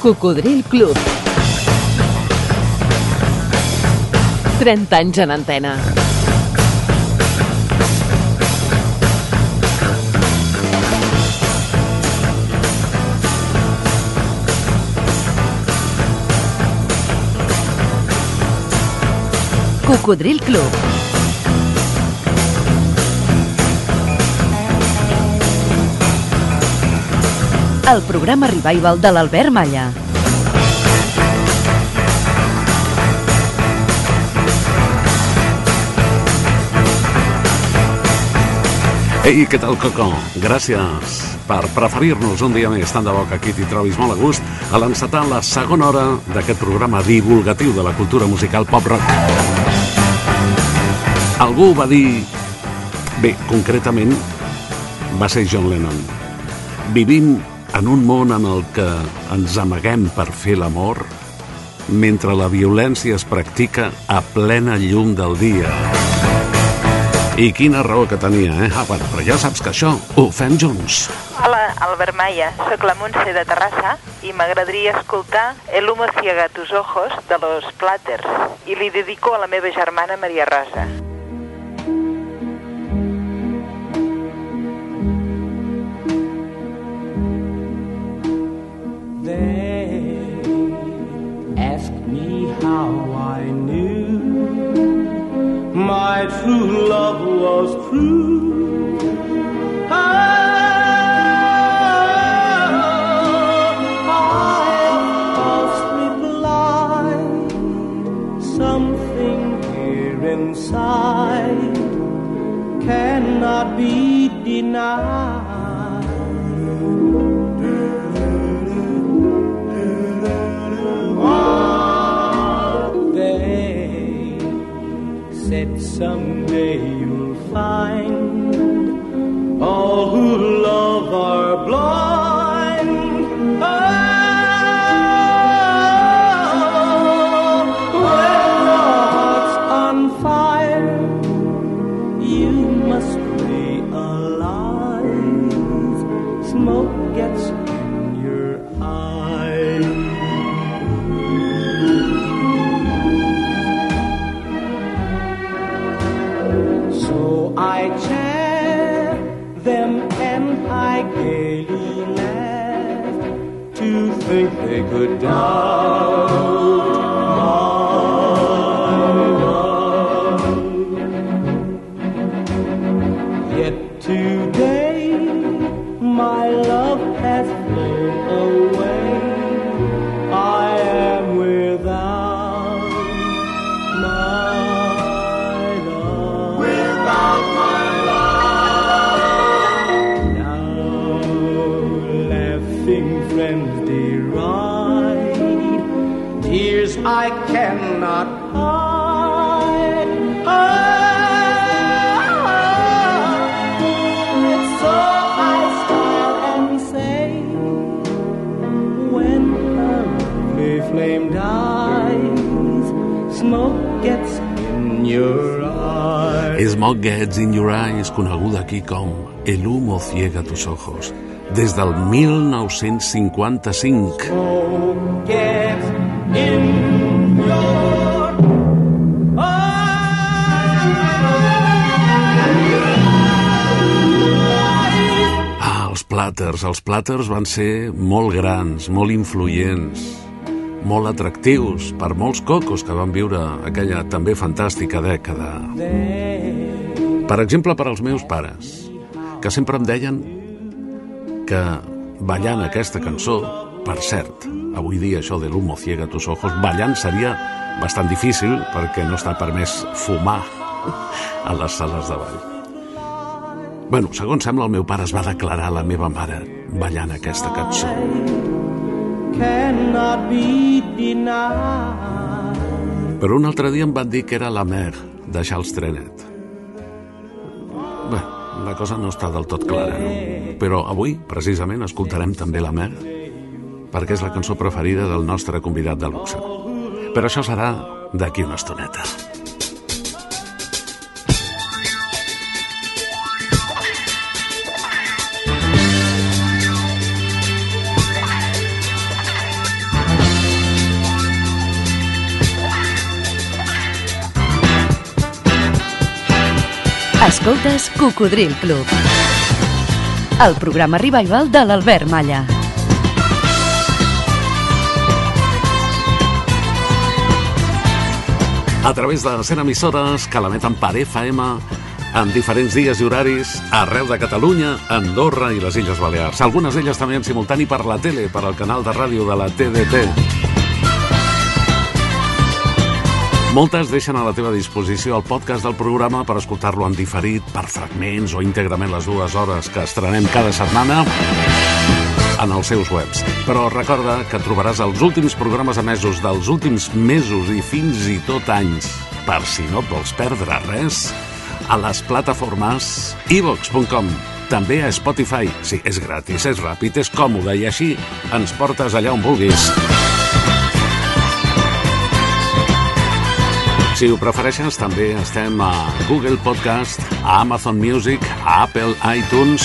Cocodril Club. 30 anys en antena. Cocodril Club. El programa revival de l'Albert Malla. Ei, què tal, Coco? Gràcies per preferir-nos un dia més. Tant de bo que aquí t'hi trobis molt a gust a l'encetar la segona hora d'aquest programa divulgatiu de la cultura musical pop-rock. Algú va dir... Bé, concretament, va ser John Lennon. Vivim en un món en el que ens amaguem per fer l'amor mentre la violència es practica a plena llum del dia. I quina raó que tenia, eh? Ah, bueno, però ja saps que això ho fem junts. Hola, Albert Maya, sóc la Montse de Terrassa i m'agradaria escoltar El humo ciega tus ojos de los Platters i li dedico a la meva germana Maria Rosa. My true love was true. Inside cannot be denied. Someday you'll find all who down. Eyes. Smoke Gets in Your Eyes, coneguda aquí com El humo ciega tus ojos, des del 1955. Smoke gets in els Platters. Els Platters van ser molt grans, molt influents, molt atractius per molts cocos que van viure aquella també fantàstica dècada. Per exemple, per als meus pares, que sempre em deien que ballant aquesta cançó, per cert, avui dia això de l'humo ciega tus ojos, ballant seria bastant difícil perquè no està permès fumar a les sales de ball. Bueno, segons sembla, el meu pare es va declarar a la meva mare ballant aquesta cançó. Però un altre dia em van dir que era la mer de Charles Trenet. La cosa no està del tot clara, no? Però avui, precisament, escoltarem també la mer, perquè és la cançó preferida del nostre convidat de luxe. Però això serà d'aquí una estoneta. Escoltes Cocodril Club. El programa revival de l'Albert Malla. A través de 100 emissores que l'emeten per FM en diferents dies i horaris arreu de Catalunya, Andorra i les Illes Balears. Algunes d'elles també en simultani per la tele, per al canal de ràdio de la TDT. Moltes deixen a la teva disposició el podcast del programa per escoltar-lo en diferit, per fragments o íntegrament les dues hores que estrenem cada setmana en els seus webs. Però recorda que trobaràs els últims programes emesos dels últims mesos i fins i tot anys, per si no et vols perdre res, a les plataformes ivox.com, també a Spotify. Sí, és gratis, és ràpid, és còmode i així ens portes allà on vulguis. Si ho prefereixes, també estem a Google Podcast, a Amazon Music, a Apple iTunes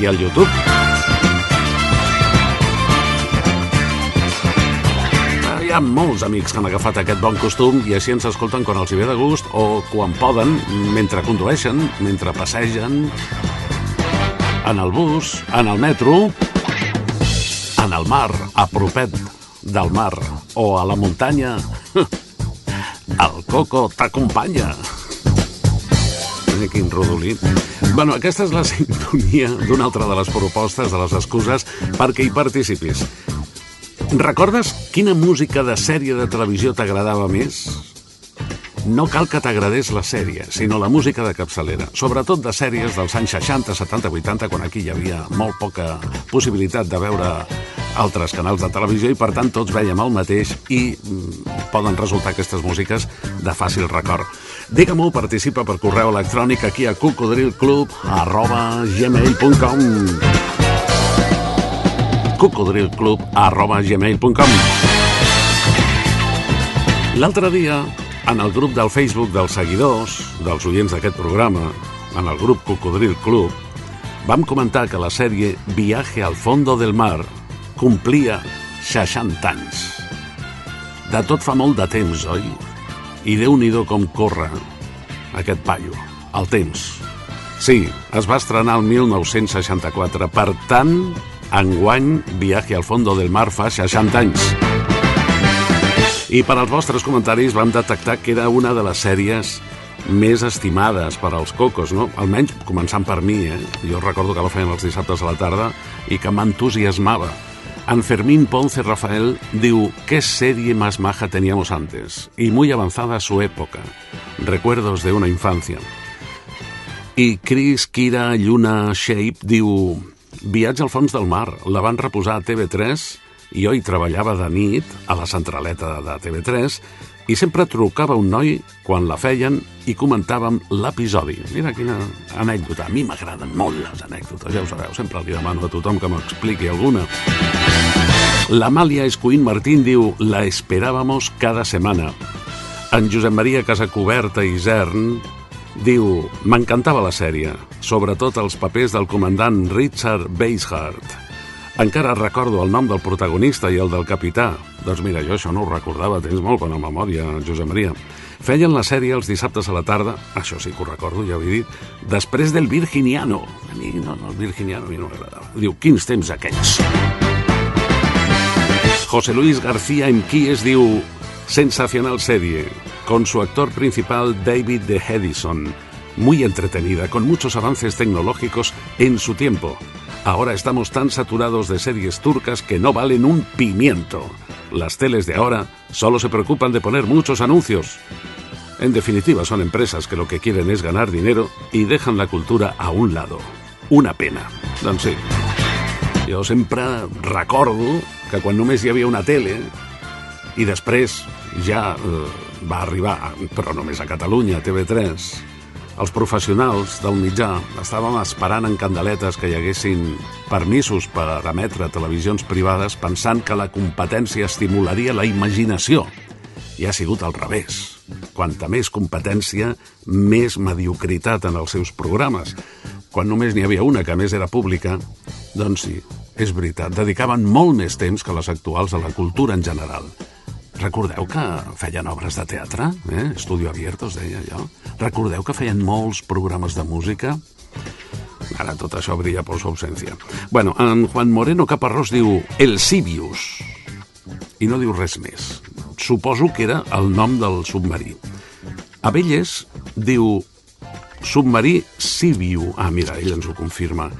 i al YouTube. Hi ha molts amics que han agafat aquest bon costum i així ens escolten quan els hi ve de gust o quan poden, mentre condueixen, mentre passegen, en el bus, en el metro, en el mar, a propet del mar o a la muntanya. Coco t'acompanya. Quin rodolí. Bueno, aquesta és la sintonia d'una altra de les propostes, de les excuses, perquè hi participis. Recordes quina música de sèrie de televisió t'agradava més? No cal que t'agradés la sèrie, sinó la música de capçalera, sobretot de sèries dels anys 60, 70, 80, quan aquí hi havia molt poca possibilitat de veure altres canals de televisió i per tant tots veiem el mateix i mm, poden resultar aquestes músiques de fàcil record. Digue-m'ho, participa per correu electrònic aquí a cocodrilclub arroba gmail.com cocodrilclub arroba gmail.com L'altre dia, en el grup del Facebook dels seguidors, dels oients d'aquest programa, en el grup Cocodril Club, vam comentar que la sèrie Viaje al fondo del mar complia 60 anys. De tot fa molt de temps, oi? I déu nhi com corre aquest paio, el temps. Sí, es va estrenar el 1964, per tant, enguany Viaje al fondo del mar fa 60 anys. I per als vostres comentaris vam detectar que era una de les sèries més estimades per als cocos, no? Almenys començant per mi, eh? Jo recordo que la feien els dissabtes a la tarda i que m'entusiasmava. En Fermín Ponce Rafael diu ¿Qué serie más maja teníamos antes? Y muy avanzada su época. Recuerdos de una infancia. I Chris Kira Lluna Shape diu Viatge al fons del mar. La van reposar a TV3 i jo hi treballava de nit a la centraleta de TV3 i sempre trucava un noi quan la feien i comentàvem l'episodi. Mira quina anècdota. A mi m'agraden molt les anècdotes, ja ho sabeu. Sempre li demano a tothom que m'expliqui alguna. L'Amàlia Escuín Martín diu La esperábamos cada setmana. En Josep Maria Casacoberta i Zern diu M'encantava la sèrie, sobretot els papers del comandant Richard Basehart. Encara recordo el nom del protagonista i el del capità. Doncs mira, jo això no ho recordava, tens molt bona memòria, Josep Maria. Feien la sèrie els dissabtes a la tarda, això sí que ho recordo, ja ho he dit, després del Virginiano. A mi no, no el Virginiano a mi no m'agradava. Diu, quins temps aquells. José Luis García en Quies diu sensacional serie, con su actor principal David de Hedison, muy entretenida, con muchos avances tecnológicos en su tiempo. Ahora estamos tan saturados de series turcas que no valen un pimiento. Las teles de ahora solo se preocupan de poner muchos anuncios. En definitiva, son empresas que lo que quieren es ganar dinero y dejan la cultura a un lado. Una pena. Doncs sí, jo sempre recordo que quan només hi havia una tele i després ja eh, va arribar, però només a Catalunya, a TV3, els professionals del mitjà estàvem esperant en candeletes que hi haguessin permisos per emetre televisions privades pensant que la competència estimularia la imaginació. I ha sigut al revés. Quanta més competència, més mediocritat en els seus programes. Quan només n'hi havia una, que més era pública, doncs sí, és veritat, dedicaven molt més temps que les actuals a la cultura en general. Recordeu que feien obres de teatre? Eh? Estudio Abierto, es deia allò. Recordeu que feien molts programes de música? Ara tot això brilla per su ausència. Bueno, en Juan Moreno Caparrós diu El Sibius. I no diu res més. Suposo que era el nom del submarí. Abelles diu submarí Sibiu. Ah, mira, ell ens ho confirma.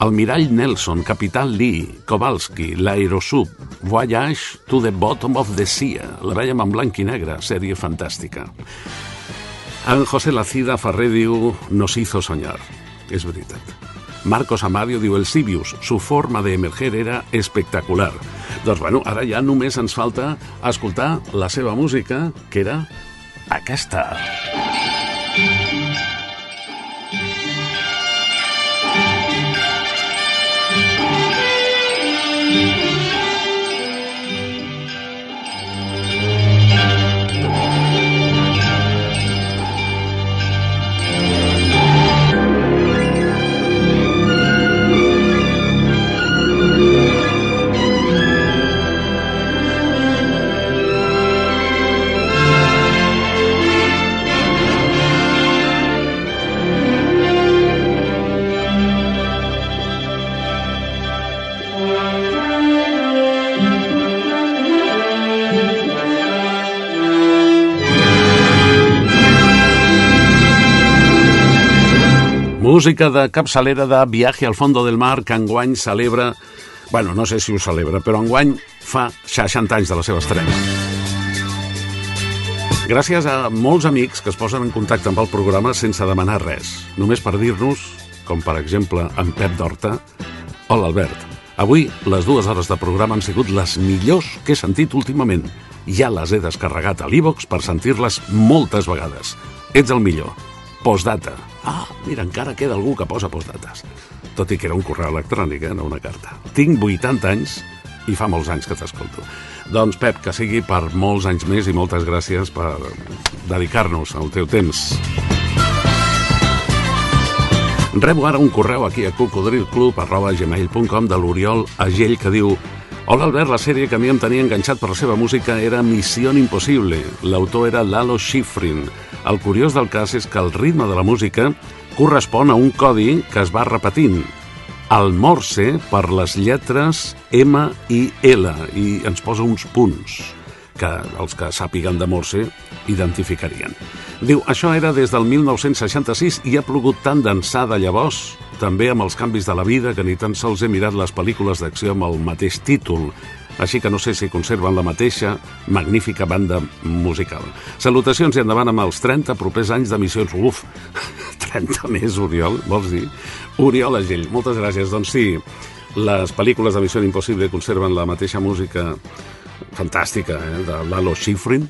El mirall Nelson, Capital Lee, Kowalski, l'Aerosub, Voyage to the Bottom of the Sea. La veiem en blanc i negre, sèrie fantàstica. En José Lacida Ferrer diu Nos hizo soñar. És veritat. Marcos Amadio diu el Sibius, su forma de emerger era espectacular. Doncs bueno, ara ja només ens falta escoltar la seva música, que era aquesta. Música de capçalera de Viaje al fondo del mar que enguany celebra... Bueno, no sé si ho celebra, però enguany fa 60 anys de la seva estrena. Gràcies a molts amics que es posen en contacte amb el programa sense demanar res, només per dir-nos, com per exemple en Pep d'Horta, Hola Albert, avui les dues hores de programa han sigut les millors que he sentit últimament. Ja les he descarregat a l'Ivox per sentir-les moltes vegades. Ets el millor. Postdata. Ah, mira, encara queda algú que posa postdates. Tot i que era un correu electrònic, eh, no una carta. Tinc 80 anys i fa molts anys que t'escolto. Doncs, Pep, que sigui per molts anys més i moltes gràcies per dedicar-nos al teu temps. Rebo ara un correu aquí a cocodrilclub.gmail.com de l'Oriol Agell que diu Hola Albert, la sèrie que a mi em tenia enganxat per la seva música era Missió Impossible. L'autor era Lalo Schifrin. El curiós del cas és que el ritme de la música correspon a un codi que es va repetint, el morse per les lletres M i L, i ens posa uns punts que els que sàpiguen de morse identificarien. Diu, això era des del 1966 i ha plogut tant d'ençà de llavors, també amb els canvis de la vida, que ni tan sols he mirat les pel·lícules d'acció amb el mateix títol així que no sé si conserven la mateixa magnífica banda musical. Salutacions i endavant amb els 30 propers anys d'emissions. Uf, 30 més, Oriol, vols dir? Oriol Agell, moltes gràcies. Doncs sí, les pel·lícules de Missió Impossible conserven la mateixa música fantàstica eh, de Lalo Schifrin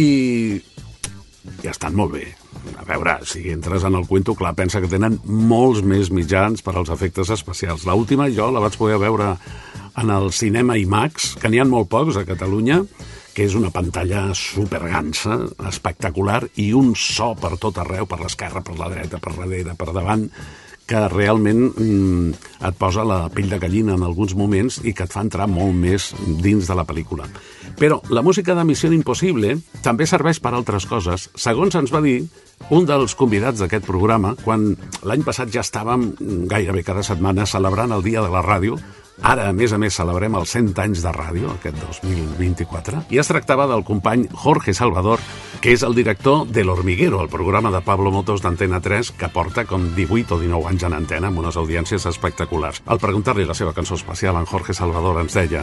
i ja estan molt bé. A veure, si entres en el cuento, clar, pensa que tenen molts més mitjans per als efectes especials. L última jo la vaig poder veure en el cinema IMAX, que n'hi ha molt pocs a Catalunya, que és una pantalla supergansa, espectacular, i un so per tot arreu, per l'esquerra, per la dreta, per darrere, per davant, que realment mm, et posa la pell de gallina en alguns moments i que et fa entrar molt més dins de la pel·lícula. Però la música de Missió Impossible també serveix per altres coses. Segons ens va dir un dels convidats d'aquest programa, quan l'any passat ja estàvem gairebé cada setmana celebrant el Dia de la Ràdio, Ara, a més a més, celebrem els 100 anys de ràdio, aquest 2024, i es tractava del company Jorge Salvador, que és el director de L'Hormiguero, el programa de Pablo Motos d'Antena 3, que porta com 18 o 19 anys en antena amb unes audiències espectaculars. Al preguntar-li la seva cançó especial, en Jorge Salvador ens deia...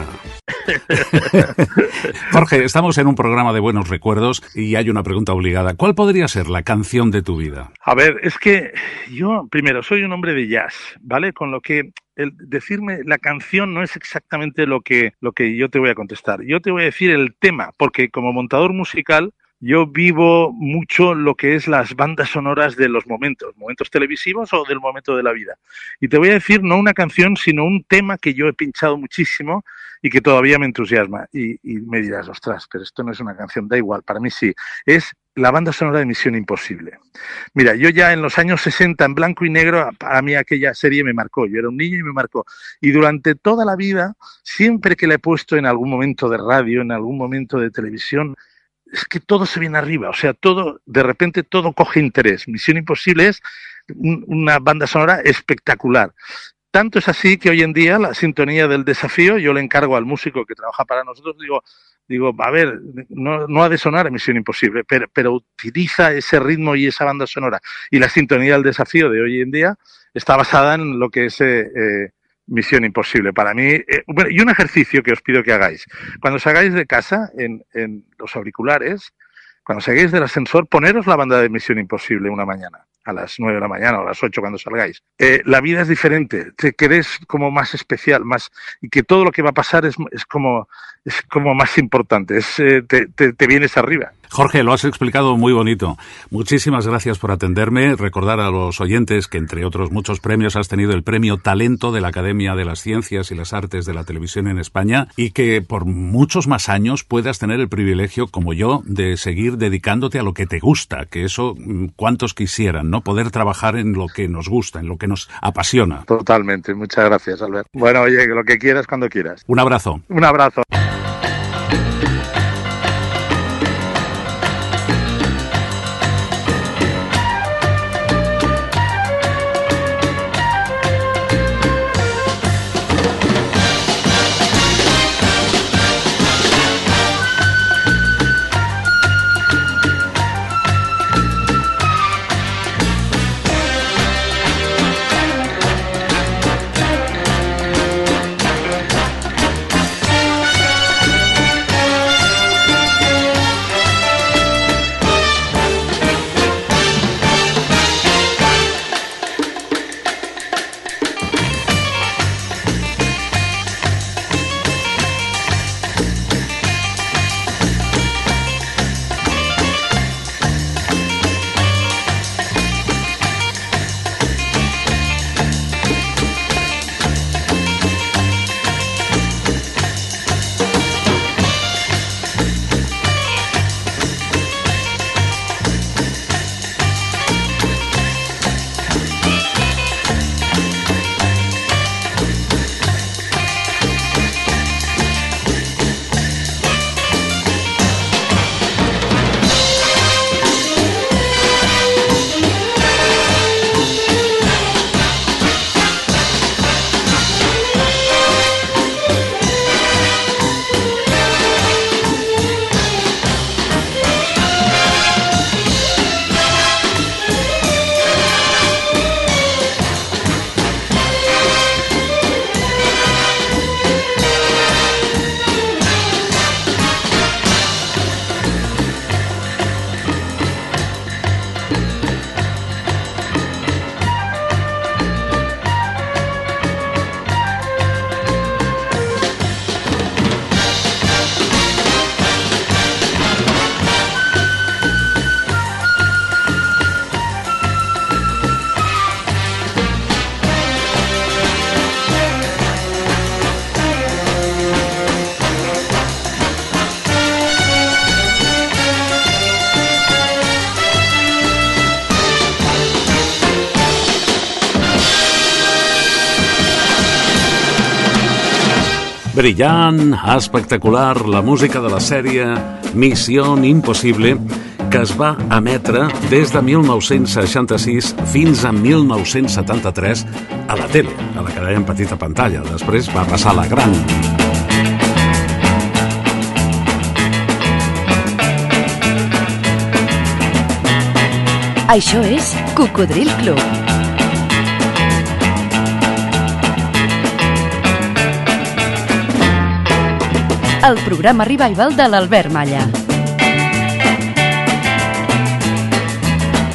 Jorge, estamos en un programa de buenos recuerdos y hay una pregunta obligada. ¿Cuál podría ser la canción de tu vida? A ver, es que yo, primero, soy un hombre de jazz, ¿vale? Con lo que el decirme la canción no es exactamente lo que, lo que yo te voy a contestar. Yo te voy a decir el tema, porque como montador musical yo vivo mucho lo que es las bandas sonoras de los momentos, momentos televisivos o del momento de la vida. Y te voy a decir no una canción, sino un tema que yo he pinchado muchísimo y que todavía me entusiasma. Y, y me dirás, ostras, pero esto no es una canción, da igual, para mí sí. Es la banda sonora de Misión Imposible. Mira, yo ya en los años 60, en blanco y negro, para mí aquella serie me marcó. Yo era un niño y me marcó. Y durante toda la vida, siempre que la he puesto en algún momento de radio, en algún momento de televisión, es que todo se viene arriba. O sea, todo, de repente todo coge interés. Misión Imposible es una banda sonora espectacular. Tanto es así que hoy en día la sintonía del desafío, yo le encargo al músico que trabaja para nosotros, digo, digo, a ver, no, no ha de sonar Misión Imposible, pero, pero, utiliza ese ritmo y esa banda sonora. Y la sintonía del desafío de hoy en día está basada en lo que es eh, eh, Misión Imposible. Para mí, eh, bueno, y un ejercicio que os pido que hagáis. Cuando salgáis de casa, en, en los auriculares, cuando salgáis del ascensor, poneros la banda de Misión Imposible una mañana a las nueve de la mañana o a las ocho cuando salgáis. Eh, la vida es diferente, te querés como más especial, más y que todo lo que va a pasar es, es como es como más importante, es, eh, te, te, te vienes arriba. Jorge, lo has explicado muy bonito. Muchísimas gracias por atenderme. Recordar a los oyentes que, entre otros muchos premios, has tenido el premio Talento de la Academia de las Ciencias y las Artes de la Televisión en España y que por muchos más años puedas tener el privilegio, como yo, de seguir dedicándote a lo que te gusta, que eso cuantos quisieran, ¿no? Poder trabajar en lo que nos gusta, en lo que nos apasiona. Totalmente. Muchas gracias, Albert. Bueno, oye, lo que quieras cuando quieras. Un abrazo. Un abrazo. Brillant, espectacular, la música de la sèrie Missió Impossible, que es va emetre des de 1966 fins a 1973 a la tele, a la que dèiem petita pantalla. Després va passar a la gran. Això és Cocodril Club. El programa Revival de l'Albert Malla.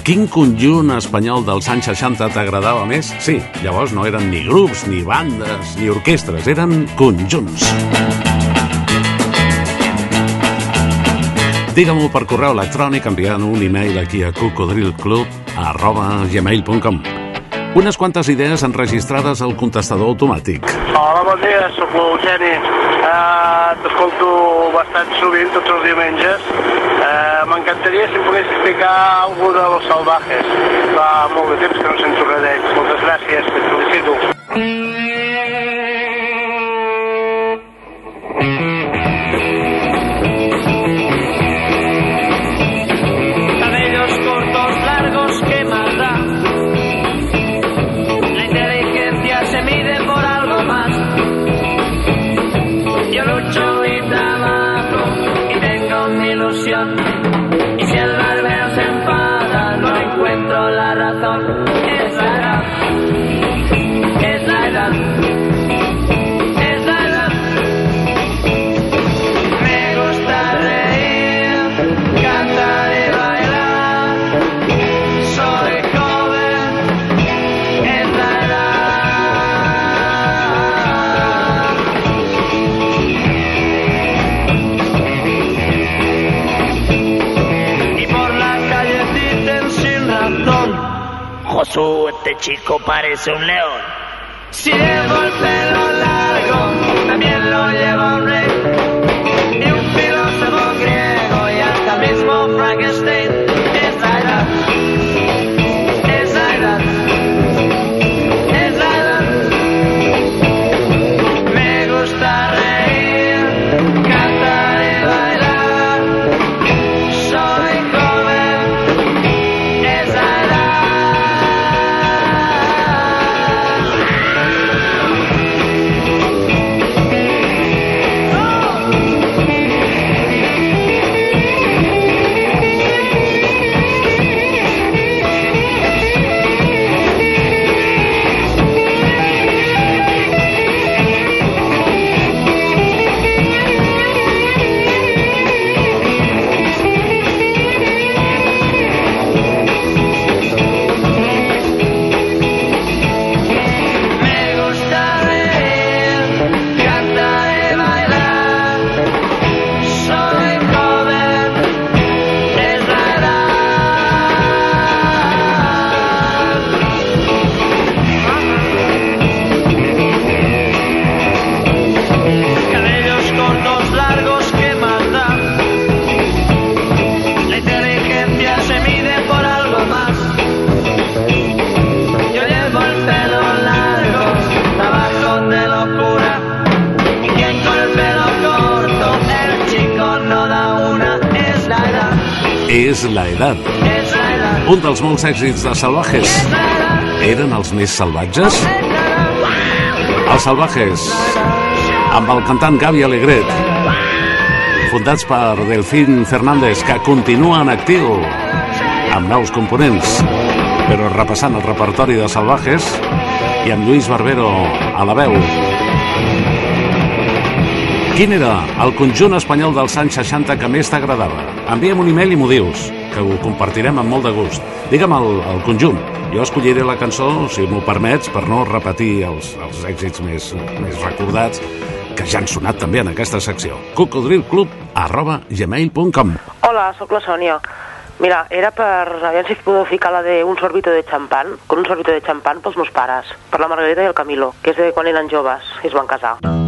Quin conjunt espanyol dels anys 60 t'agradava més? Sí, llavors no eren ni grups, ni bandes, ni orquestres, eren conjunts. Digue-m'ho per correu electrònic enviant un e-mail aquí a cocodrilclub arroba gmail.com unes quantes idees enregistrades al contestador automàtic. Hola, bon dia, sóc l'Eugeni. Uh, T'escolto bastant sovint, tots els diumenges. Uh, M'encantaria si em pogués explicar algú de Los Salvajes. Fa molt de temps que no sento res d'ells. Moltes gràcies, et felicito. cabellos parece un león. Si el pelo És la edat. Un dels molts èxits de Salvajes. Eren els més salvatges? Els Salvajes, amb el cantant Gavi Alegret, fundats per Delfín Fernández, que continua en actiu amb nous components, però repassant el repertori de Salvajes i amb Lluís Barbero a la veu. Quin era el conjunt espanyol dels anys 60 que més t'agradava? Envia'm un e-mail i m'ho dius, que ho compartirem amb molt de gust. Digue'm el, el conjunt. Jo escolliré la cançó, si m'ho permets, per no repetir els, els èxits més, més recordats que ja han sonat també en aquesta secció. cocodrilclub arroba gmail.com Hola, sóc la Sònia. Mira, era per... Aviam si podeu ficar la de un sorbito de xampan, con un sorbito de xampan pels meus pares, per la Margarita i el Camilo, que és de quan eren joves i es van casar. Nunca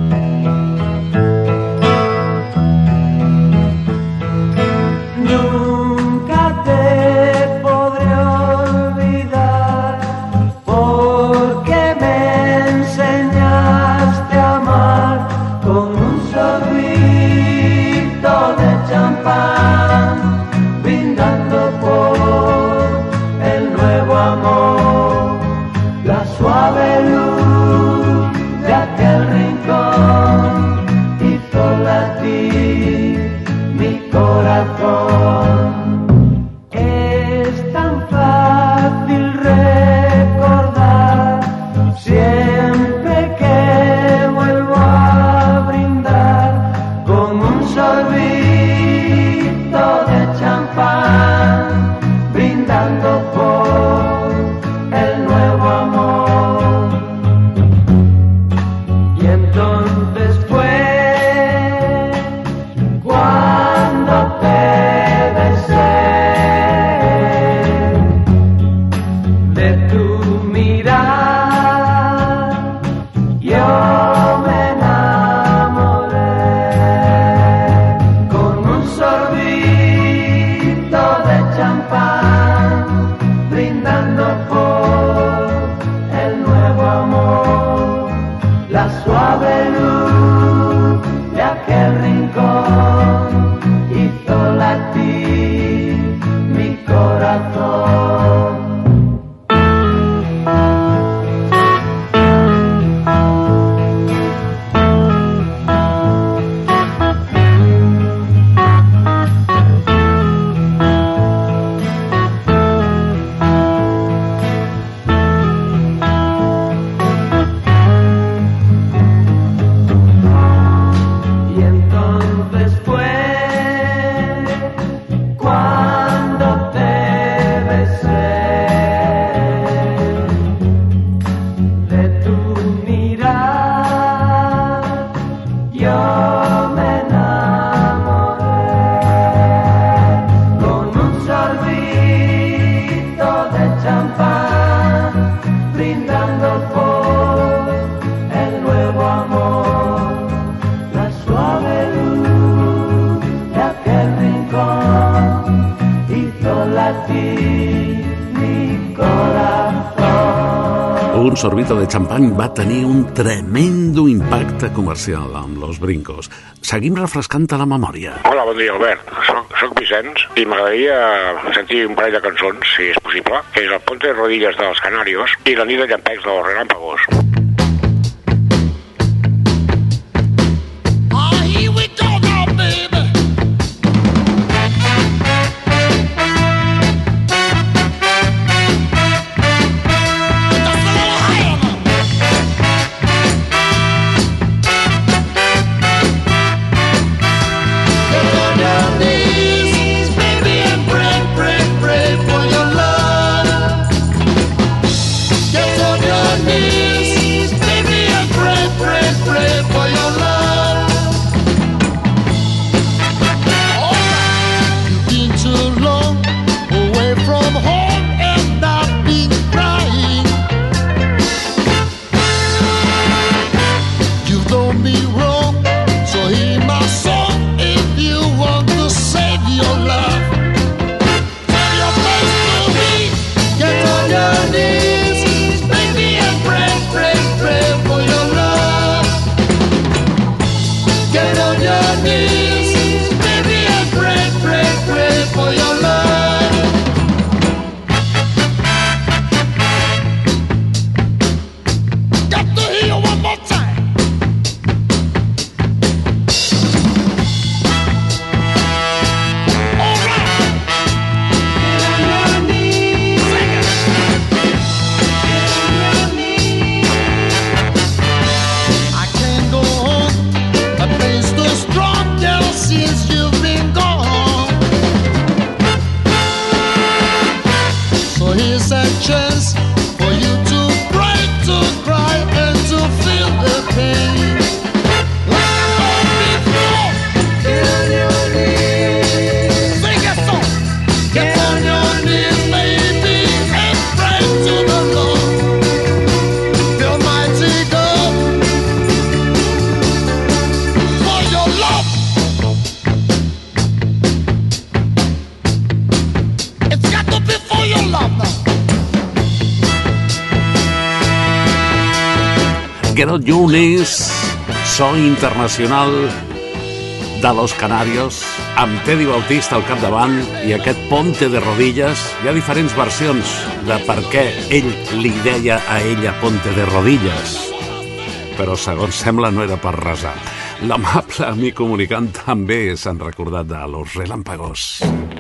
any va tenir un tremendo impacte comercial amb Los Brincos. Seguim refrescant la memòria. Hola, bon dia, Albert. Soc, soc Vicenç i m'agradaria sentir un parell de cançons, si és possible, que és el Ponte de Rodilles dels Canarios i la nit de llampecs dels Relàmpagos. here's a chance. so internacional de Los Canarios, amb Teddy Bautista al capdavant i aquest ponte de rodilles. Hi ha diferents versions de per què ell li deia a ella ponte de rodilles, però segons sembla no era per resar. L'amable amic comunicant també s'han recordat de Los Relàmpagos. mm.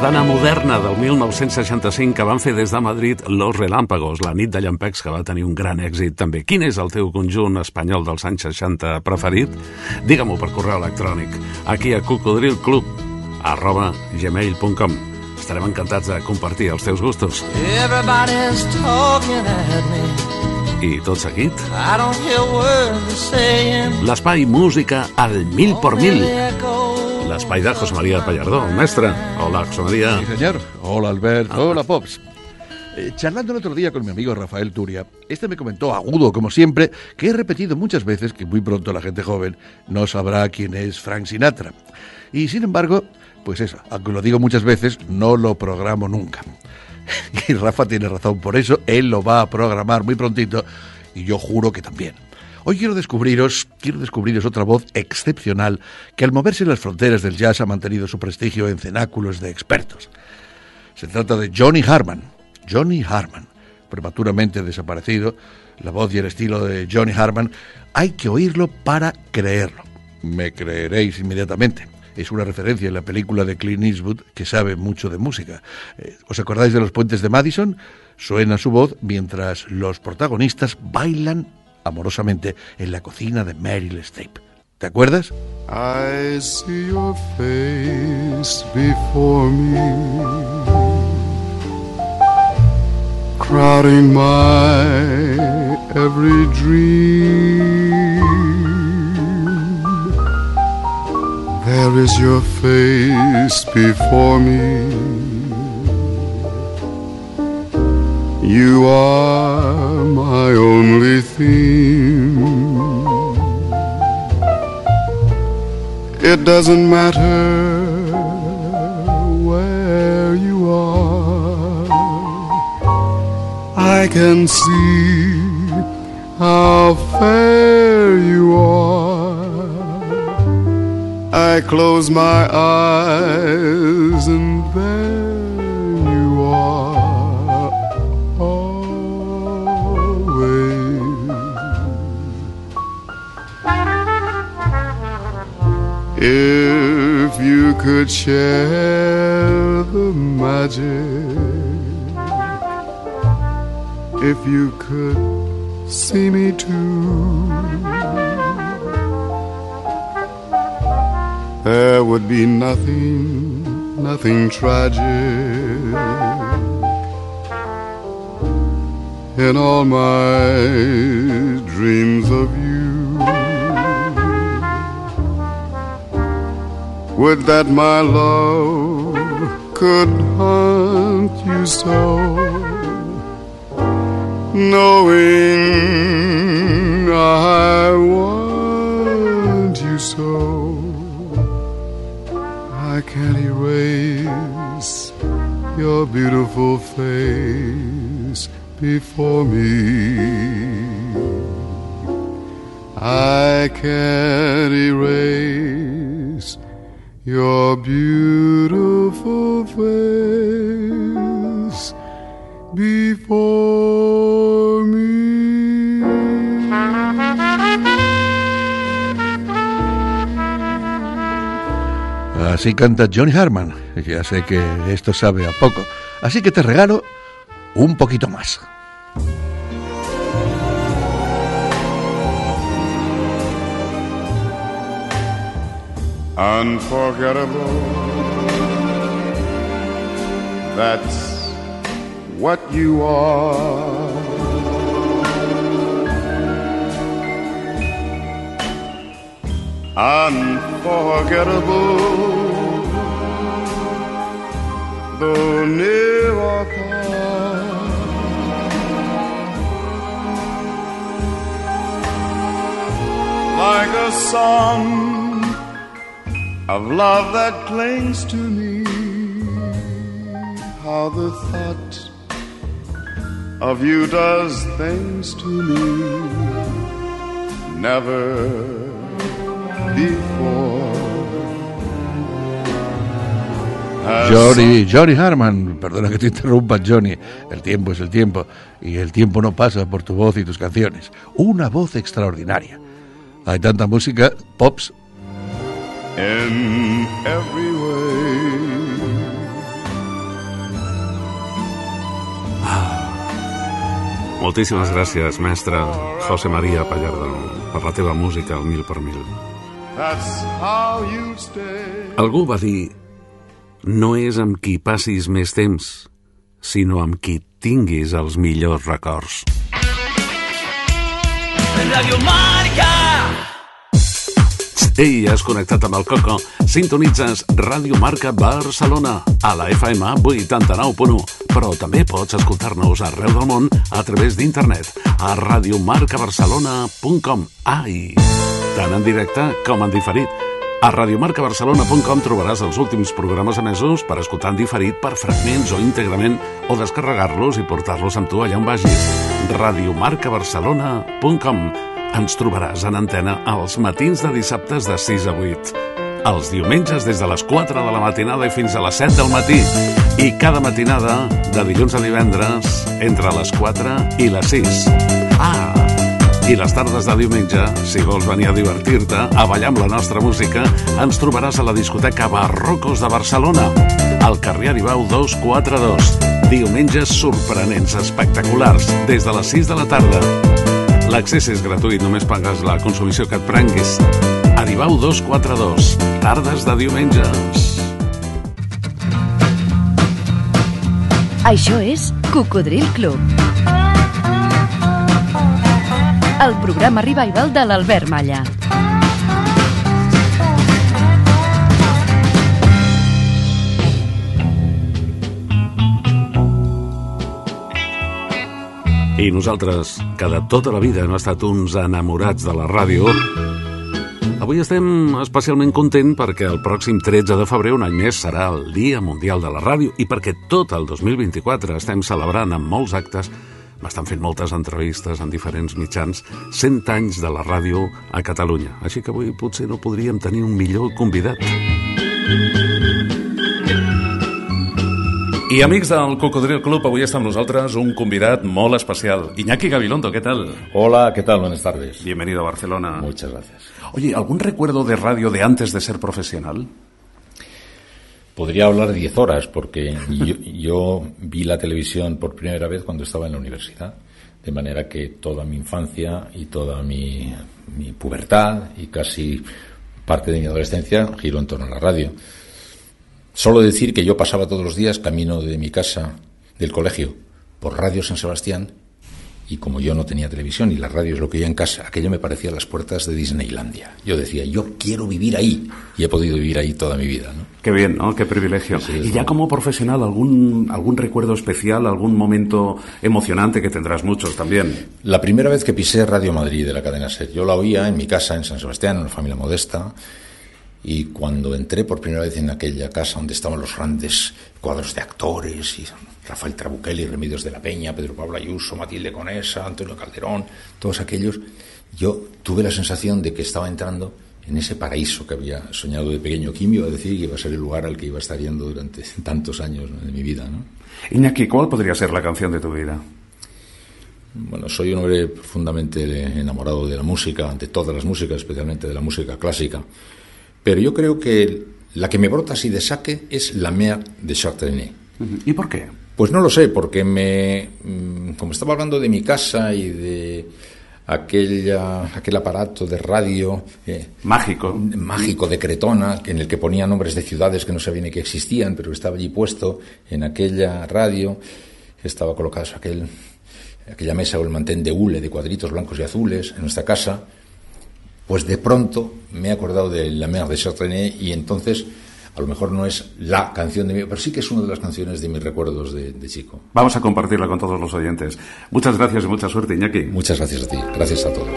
Sardana moderna del 1965 que van fer des de Madrid Los Relámpagos, la nit de llampecs que va tenir un gran èxit també. Quin és el teu conjunt espanyol dels anys 60 preferit? Digue-m'ho per correu electrònic, aquí a cocodrilclub arroba gmail.com Estarem encantats de compartir els teus gustos. Everybody's talking at me. I tot seguit, l'espai música al mil por mil. De José María Pallardó. Mestre, hola, José María. Sí, señor. Hola, Albert. Hola, Pops. Eh, charlando el otro día con mi amigo Rafael Turia, este me comentó, agudo como siempre, que he repetido muchas veces que muy pronto la gente joven no sabrá quién es Frank Sinatra. Y sin embargo, pues eso, aunque lo digo muchas veces, no lo programo nunca. Y Rafa tiene razón por eso, él lo va a programar muy prontito y yo juro que también. Hoy quiero descubriros, quiero descubriros otra voz excepcional que al moverse en las fronteras del jazz ha mantenido su prestigio en cenáculos de expertos. Se trata de Johnny Harman. Johnny Harman, prematuramente desaparecido, la voz y el estilo de Johnny Harman, hay que oírlo para creerlo. Me creeréis inmediatamente. Es una referencia en la película de Clint Eastwood que sabe mucho de música. Eh, ¿Os acordáis de los puentes de Madison? Suena su voz mientras los protagonistas bailan amorosamente en la cocina de Meryl Streep. ¿Te acuerdas? I see your face before me, crowding my every dream. There is your face before me. You are my only theme. It doesn't matter where you are. I can see how fair you are. I close my eyes and there If you could share the magic, if you could see me too, there would be nothing, nothing tragic in all my dreams of you. Would that my love could haunt you so, knowing I want you so. I can't erase your beautiful face before me. I can't erase your beautiful face before Así canta Johnny Harman. Ya sé que esto sabe a poco. Así que te regalo un poquito más. Unforgettable. That's what you are. Unforgettable, though near or far. Like a song of love that clings to me. How the thought of you does things to me. Never before. Johnny, Johnny Harman, perdona que te interrumpa, Johnny. El tiempo es el tiempo y el tiempo no pasa por tu voz y tus canciones. Una voz extraordinaria. Hay tanta música, pops, in every way. Ah, moltíssimes gràcies, mestre José María Pallardo, per la teva música al mil per mil. Algú va dir no és amb qui passis més temps, sinó amb qui tinguis els millors records. Radio Marca Ei, has connectat amb el Coco? Sintonitzes Ràdio Marca Barcelona a la FM 89.1, però també pots escoltar-nos arreu del món a través d'internet a radiomarcabarcelona.com. Ai, tant en directe com en diferit. A radiomarcabarcelona.com trobaràs els últims programes emesos per escoltar en diferit per fragments o íntegrament o descarregar-los i portar-los amb tu allà on vagis. radiomarcabarcelona.com Ens trobaràs en antena els matins de dissabtes de 6 a 8. Els diumenges des de les 4 de la matinada i fins a les 7 del matí. I cada matinada, de dilluns a divendres, entre les 4 i les 6. Ah, i les tardes de diumenge, si vols venir a divertir-te, a ballar amb la nostra música, ens trobaràs a la discoteca Barrocos de Barcelona, al carrer Aribau 242. Diumenges sorprenents, espectaculars, des de les 6 de la tarda. L'accés és gratuït, només pagues la consumició que et prenguis. Aribau 242, tardes de diumenges. Això és Cocodril Club. El programa revival de l'Albert Malla. I nosaltres, que de tota la vida hem estat uns enamorats de la ràdio, avui estem especialment content perquè el pròxim 13 de febrer, un any més, serà el Dia Mundial de la Ràdio i perquè tot el 2024 estem celebrant amb molts actes M'estan fent moltes entrevistes en diferents mitjans 100 anys de la ràdio a Catalunya. Així que avui potser no podríem tenir un millor convidat. I amics del Cocodril Club, avui està amb nosaltres un convidat molt especial. Iñaki Gabilondo, ¿qué tal? Hola, ¿qué tal? Buenas tardes. Bienvenido a Barcelona. Muchas gracias. Oye, ¿algún recuerdo de radio de antes de ser profesional? Podría hablar 10 horas porque yo, yo, vi la televisión por primera vez cuando estaba en la universidad. De manera que toda mi infancia y toda mi, mi pubertad y casi parte de mi adolescencia giró en torno a la radio. Solo decir que yo pasaba todos los días camino de mi casa, del colegio, por Radio San Sebastián y como yo no tenía televisión y la radio es lo que yo en casa, aquello me parecía las puertas de Disneylandia. Yo decía, yo quiero vivir ahí y he podido vivir ahí toda mi vida. ¿no? Qué bien, ¿no? Qué privilegio. Sí, y ya como profesional, ¿algún, ¿algún recuerdo especial, algún momento emocionante que tendrás muchos también? La primera vez que pisé Radio Madrid de la cadena SER, yo la oía en mi casa en San Sebastián, en una familia modesta, y cuando entré por primera vez en aquella casa donde estaban los grandes cuadros de actores, y Rafael Trabuchelli, Remedios de la Peña, Pedro Pablo Ayuso, Matilde Conesa, Antonio Calderón, todos aquellos, yo tuve la sensación de que estaba entrando en ese paraíso que había soñado de pequeño. ¿Quién me iba a decir que iba a ser el lugar al que iba a estar yendo durante tantos años de mi vida? ¿no? Iñaki, ¿cuál podría ser la canción de tu vida? Bueno, soy un hombre profundamente enamorado de la música, de todas las músicas, especialmente de la música clásica. Pero yo creo que la que me brota así de saque es La Mer de Chartrené. ¿Y por qué? Pues no lo sé, porque me, mm, como estaba hablando de mi casa y de aquella, aquel aparato de radio eh, Mágico. mágico de Cretona, en el que ponía nombres de ciudades que no sabía ni que existían, pero estaba allí puesto en aquella radio, estaba colocado aquel, aquella mesa o el mantén de hule de cuadritos blancos y azules en nuestra casa, pues de pronto me he acordado de La Mer de Chartrené y entonces a lo mejor no es la canción de mi, pero sí que es una de las canciones de mis recuerdos de, de chico. Vamos a compartirla con todos los oyentes. Muchas gracias y mucha suerte, Iñaki. Muchas gracias a ti, gracias a todos.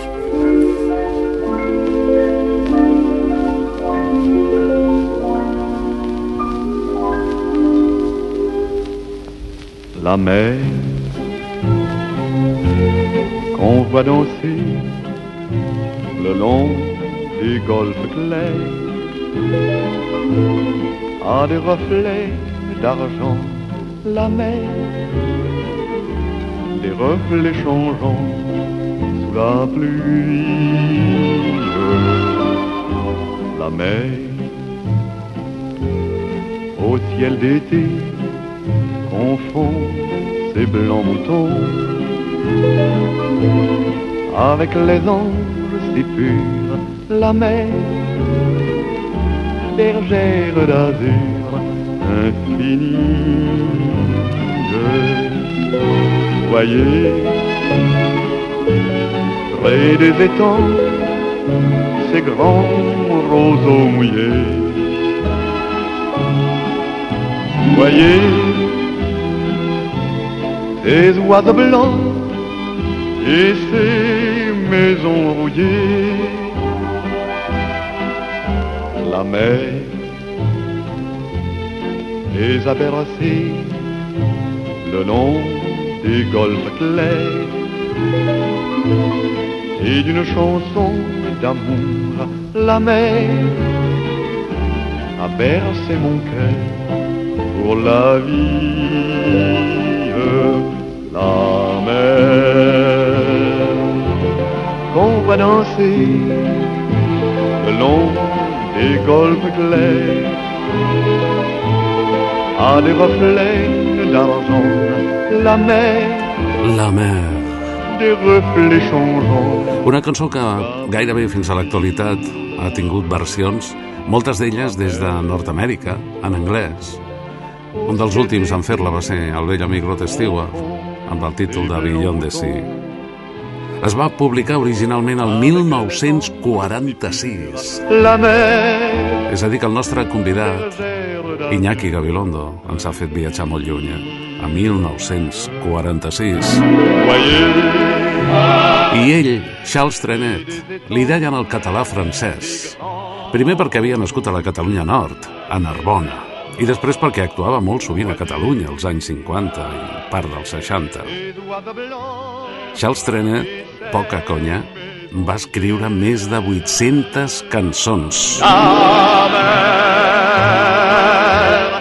La mer qu'on voit danser le long des golfes clairs a des reflets d'argent. La mer, des reflets changeants sous la pluie. La mer, au ciel d'été, confond ses blancs moutons avec les anges si purs, la mer, bergère d'azur infinie. Je voyais près des étangs ces grands roseaux mouillés. Voyez ces oiseaux blancs et ces maisons rouillées. La mer les a bercés le long des golfes clairs et d'une chanson d'amour la mer a bercé mon cœur pour la vie. La mer va danser le long des golfes clairs à des reflets d'argent. La mer, La mer. des reflets changeants. Una cançó que gairebé fins a l'actualitat ha tingut versions, moltes d'elles des de Nord-Amèrica, en anglès. Un dels últims en fer-la va ser el vell amic Rod Stewart, amb el títol de Beyond the Sea. Es va publicar originalment el 1946. La mer, És a dir, que el nostre convidat, Iñaki Gabilondo, ens ha fet viatjar molt lluny, eh? a 1946. I ell, Charles Trenet, li deien el català francès. Primer perquè havia nascut a la Catalunya Nord, a Narbona, i després perquè actuava molt sovint a Catalunya als anys 50 i part dels 60. Charles Trenet, poca conya, va escriure més de 800 cançons.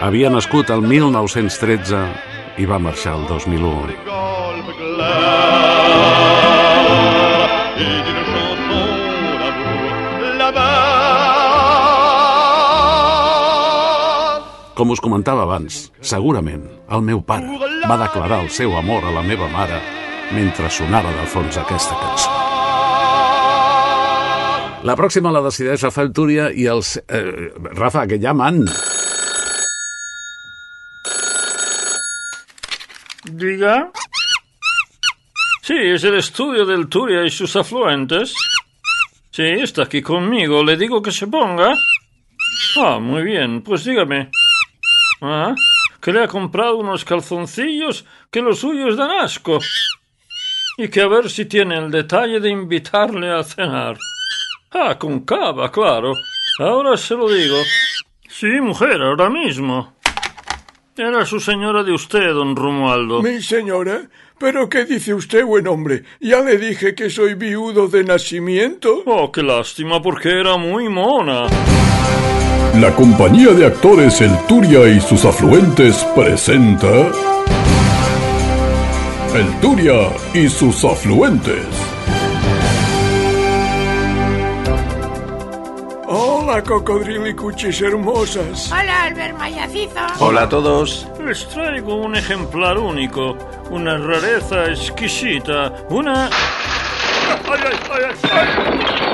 Havia nascut el 1913 i va marxar el 2001. Com us comentava abans, segurament el meu pare va declarar el seu amor a la meva mare mentre sonava de fons aquesta cançó. La pròxima la decideix Rafael Túria i els... Eh, Rafa, que llaman. Diga. Sí, es el estudio del Turia y sus afluentes. Sí, está aquí conmigo. ¿Le digo que se ponga? Ah, muy bien. Pues dígame. Ah, que le ha comprado unos calzoncillos que los suyos dan asco. Y que a ver si tiene el detalle de invitarle a cenar. Ah, con cava, claro. Ahora se lo digo. Sí, mujer, ahora mismo. Era su señora de usted, don Romualdo. Mi señora, ¿pero qué dice usted, buen hombre? Ya le dije que soy viudo de nacimiento. Oh, qué lástima, porque era muy mona. La compañía de actores El Turia y sus afluentes presenta. El Turia y sus afluentes. Hola, cocodrilicuchis hermosas. Hola, Albert Mayacizo. Hola a todos. Les traigo un ejemplar único, una rareza exquisita, una... ¡Ay, ay, ay, ay! Ay,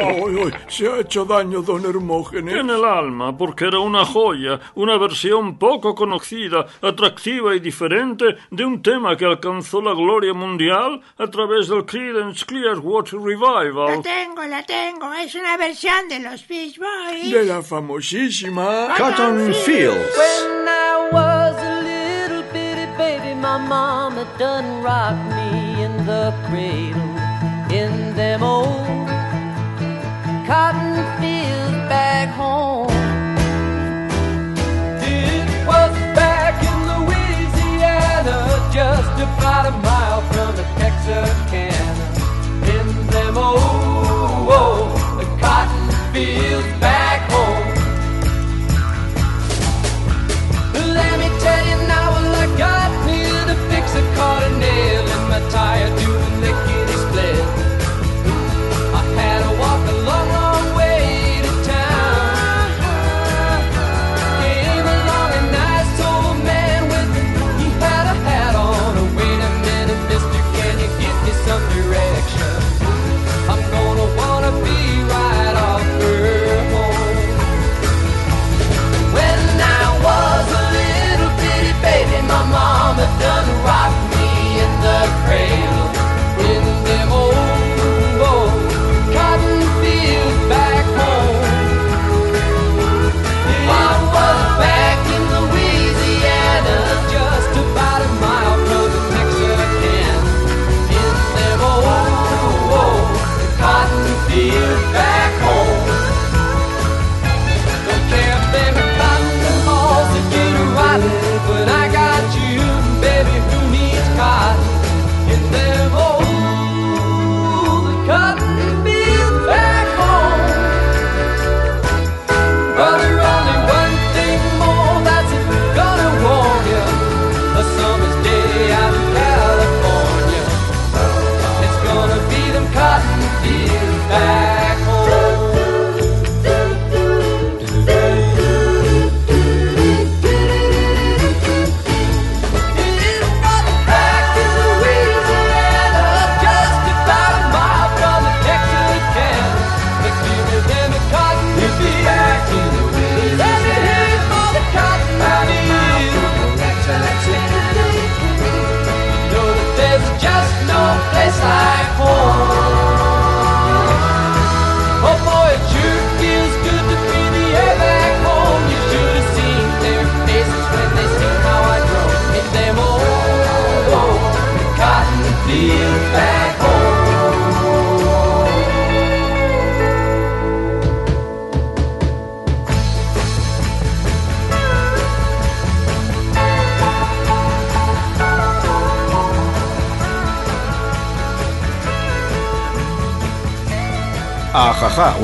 ay, se ha hecho daño, don Hermógenes. En el alma, porque era una joya, una versión poco conocida, atractiva y diferente de un tema que alcanzó la gloria mundial a través del Creedence Clearwater La Revival. tengo, la tengo. Es una versión de los Beach Boys. De la famosísima Cotton Fields. When I was a little bitty baby, my mama done rocked me in the cradle in them old cotton fields back home.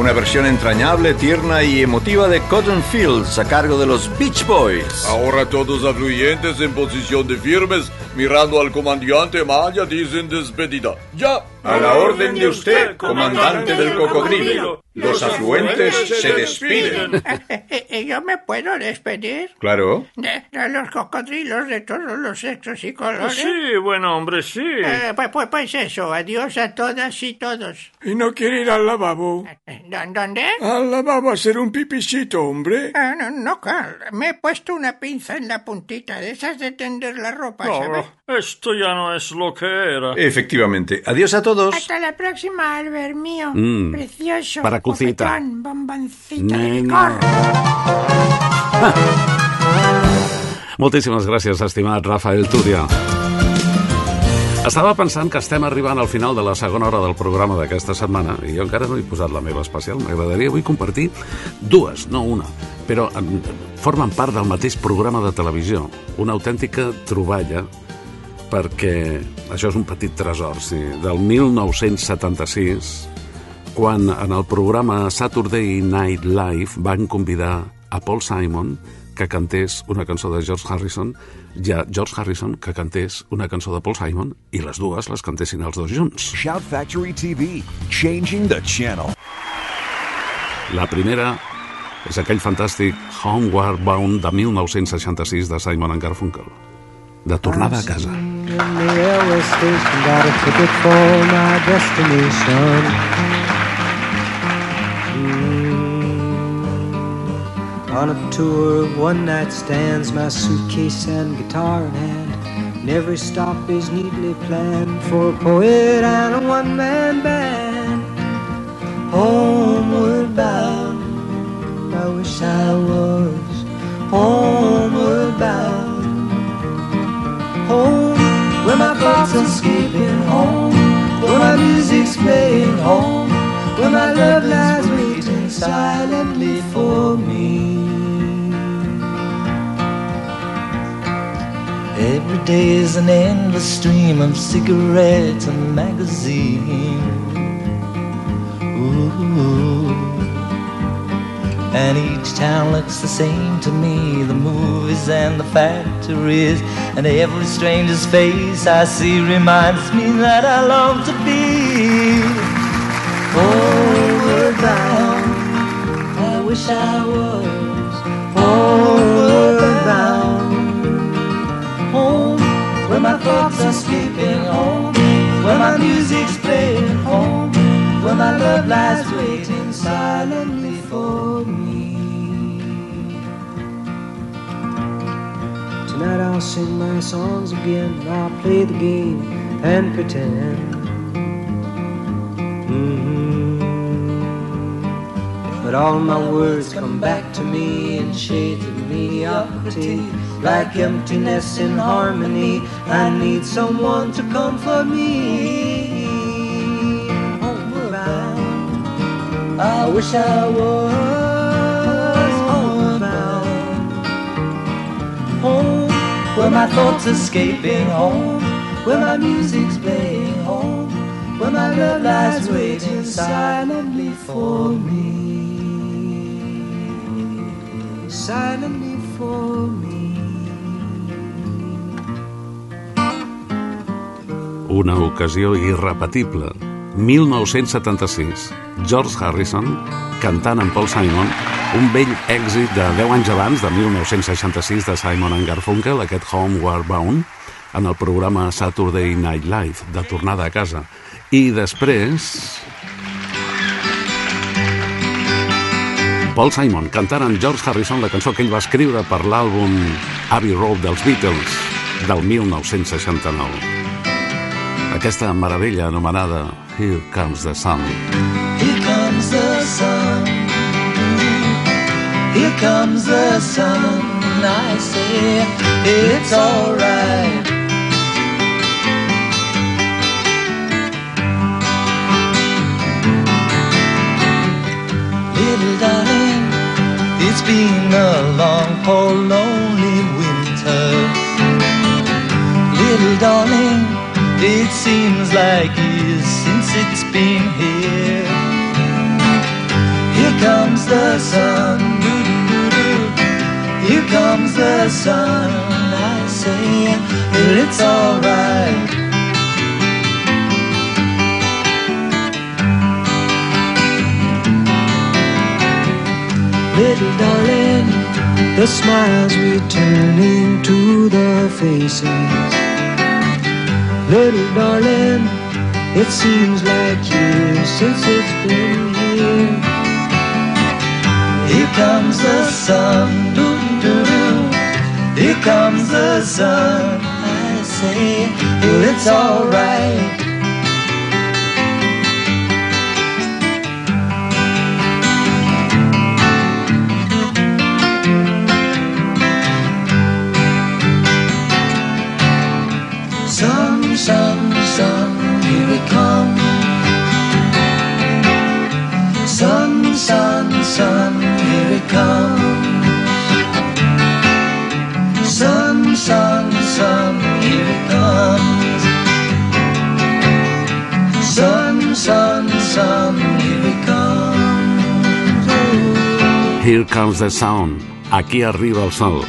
Una versión entrañable, tierna y emotiva de Cotton Fields a cargo de los Beach Boys. Ahora todos afluyentes en posición de firmes, mirando al comandante Maya, dicen despedida. ¡Ya! A la orden de usted, comandante del cocodrilo. Los afluentes se despiden. ¿Y yo me puedo despedir? Claro. De, de los cocodrilos de todos los sexos y colores. Sí, buen hombre, sí. Eh, pues, pues, pues eso, adiós a todas y todos. ¿Y no quiere ir al lavabo? ¿Dó- ¿Dónde? Al lavabo a hacer un pipichito, hombre. Ah, no, no, Carl. Me he puesto una pinza en la puntita de esas de tender la ropa, ¿sabes? No, esto ya no es lo que era. Efectivamente. Adiós a todos. Hasta la próxima, Albert mío. Mm. Precioso. Para cucita. bomboncita de Nena. Moltíssimes gràcies, estimat Rafael Túria. Estava pensant que estem arribant al final de la segona hora del programa d'aquesta setmana i jo encara no he posat la meva especial. M'agradaria avui compartir dues, no una, però formen part del mateix programa de televisió. Una autèntica troballa perquè això és un petit tresor, sí, del 1976, quan en el programa Saturday Night Live van convidar a Paul Simon que cantés una cançó de George Harrison i a George Harrison que cantés una cançó de Paul Simon i les dues les cantessin els dos junts. Shout Factory TV, changing the channel. La primera és aquell fantàstic Homeward Bound de 1966 de Simon and Garfunkel. De tornada a casa. In the On a tour of one night stands, my suitcase and guitar in hand. And every stop is neatly planned for a poet and a one man band. Homeward bound, I wish I was homeward bound home where my thoughts are escaping home where my music's playing home where my love lies waiting silently Every day is an endless stream of cigarettes and magazines. Ooh. And each town looks the same to me the movies and the factories. And every stranger's face I see reminds me that I long to be oh, homeward bound. I wish I was oh, homeward bound. Where my thoughts are escaping home, where my music's playing home, where my love lies waiting silently for me. Tonight I'll sing my songs again. I'll play the game and pretend. Mhm. But all my words come back to me in shades of mediocrity, like emptiness in harmony. I need someone to comfort me. Homeward bound, I wish I was homeward bound. Home where my thoughts escaping home, where my music's playing home, where my love lies waiting silently for me. silently for me. Una ocasió irrepetible. 1976. George Harrison cantant amb Paul Simon un vell èxit de 10 anys abans, de 1966, de Simon and Garfunkel, aquest Homeward Bound, en el programa Saturday Night Live, de tornada a casa. I després... Paul Simon cantant amb George Harrison la cançó que ell va escriure per l'àlbum Abbey Road dels Beatles del 1969. Aquesta meravella anomenada Here Comes the Sun. Here comes the sun. Here comes the sun. I say it's alright. Little darling, it's been a long, cold, lonely winter. Little darling, it seems like years since it's been here. Here comes the sun. Doo-doo-doo-doo. Here comes the sun. I say, well, it's alright. Little darling, the smiles returning to the faces. Little darling, it seems like years since it's been here. Here comes the sun, doo doo doo. Here comes the sun. I say, well, it's alright. Sun, sun, here it comes. Sun, sun, sun, here it comes. Sun, sun, sun, here it comes. Sun, sun, sun, here it comes. Here Comes the Sound. Aquí arriba el sol.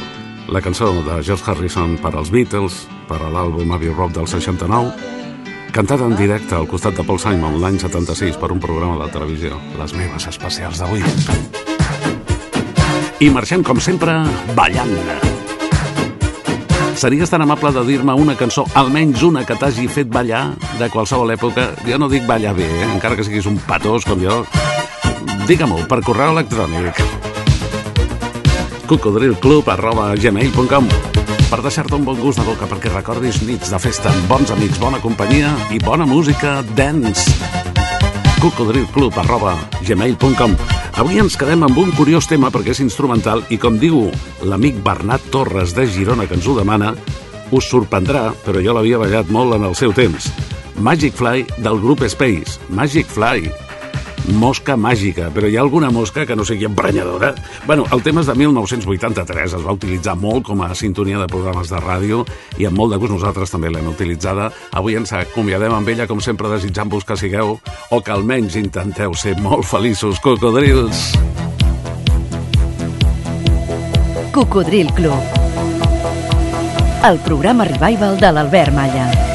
La cançó de George Harrison per als Beatles, per a l'àlbum Abbey Road del 69, cantada en directe al costat de Paul Simon l'any 76 per un programa de televisió, Les meves especials d'avui. I marxem, com sempre, ballant. Series tan amable de dir-me una cançó, almenys una que t'hagi fet ballar de qualsevol època. Jo no dic ballar bé, eh? encara que siguis un patós com jo. Digue-m'ho per correu electrònic cocodrilclub arroba gmail.com per deixar-te un bon gust de boca perquè recordis nits de festa amb bons amics, bona companyia i bona música dance. cocodrilclub arroba gmail.com Avui ens quedem amb un curiós tema perquè és instrumental i com diu l'amic Bernat Torres de Girona que ens ho demana, us sorprendrà, però jo l'havia ballat molt en el seu temps. Magic Fly del grup Space. Magic Fly, mosca màgica, però hi ha alguna mosca que no sigui emprenyadora? Bueno, el tema és de 1983, es va utilitzar molt com a sintonia de programes de ràdio i amb molt de gust nosaltres també l'hem utilitzada. Avui ens acomiadem amb ella, com sempre, desitjant-vos que sigueu o que almenys intenteu ser molt feliços, cocodrils. Cocodril Club. El programa revival de l'Albert Malla.